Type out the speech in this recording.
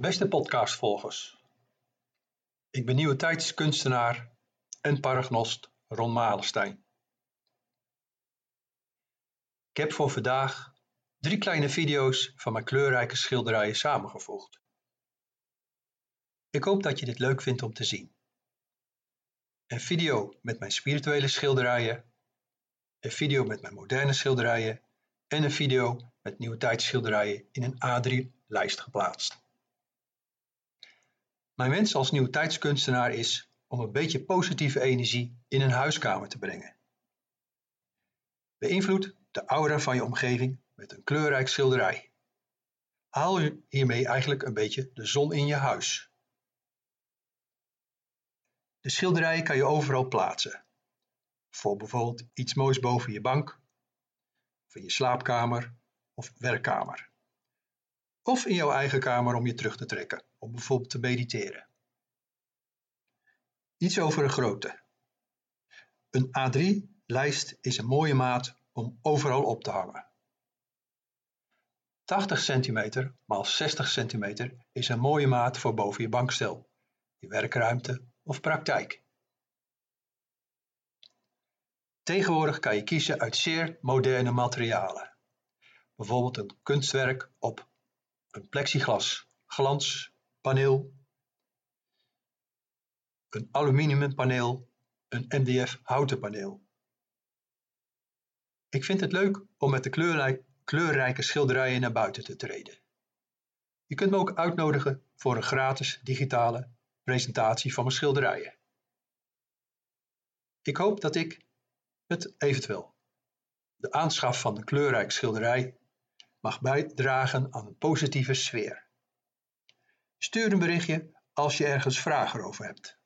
Beste podcastvolgers, ik ben nieuwe tijdskunstenaar en paragnost Ron Malenstein. Ik heb voor vandaag drie kleine video's van mijn kleurrijke schilderijen samengevoegd. Ik hoop dat je dit leuk vindt om te zien. Een video met mijn spirituele schilderijen, een video met mijn moderne schilderijen en een video met nieuwe tijdsschilderijen in een A3-lijst geplaatst. Mijn wens als nieuwe tijdskunstenaar is om een beetje positieve energie in een huiskamer te brengen. Beïnvloed de aura van je omgeving met een kleurrijk schilderij. Haal hiermee eigenlijk een beetje de zon in je huis. De schilderijen kan je overal plaatsen. Voor bijvoorbeeld iets moois boven je bank, in je slaapkamer of werkkamer. Of in jouw eigen kamer om je terug te trekken, om bijvoorbeeld te mediteren. Iets over de grootte. Een A3-lijst is een mooie maat om overal op te hangen. 80 cm x 60 cm is een mooie maat voor boven je bankstel, je werkruimte of praktijk. Tegenwoordig kan je kiezen uit zeer moderne materialen. Bijvoorbeeld een kunstwerk op een plexiglas glanspaneel, een aluminiumpaneel, een MDF houten paneel. Ik vind het leuk om met de kleurrijke schilderijen naar buiten te treden. Je kunt me ook uitnodigen voor een gratis digitale presentatie van mijn schilderijen. Ik hoop dat ik het eventueel de aanschaf van een kleurrijk schilderij mag bijdragen aan een positieve sfeer. Stuur een berichtje als je ergens vragen over hebt.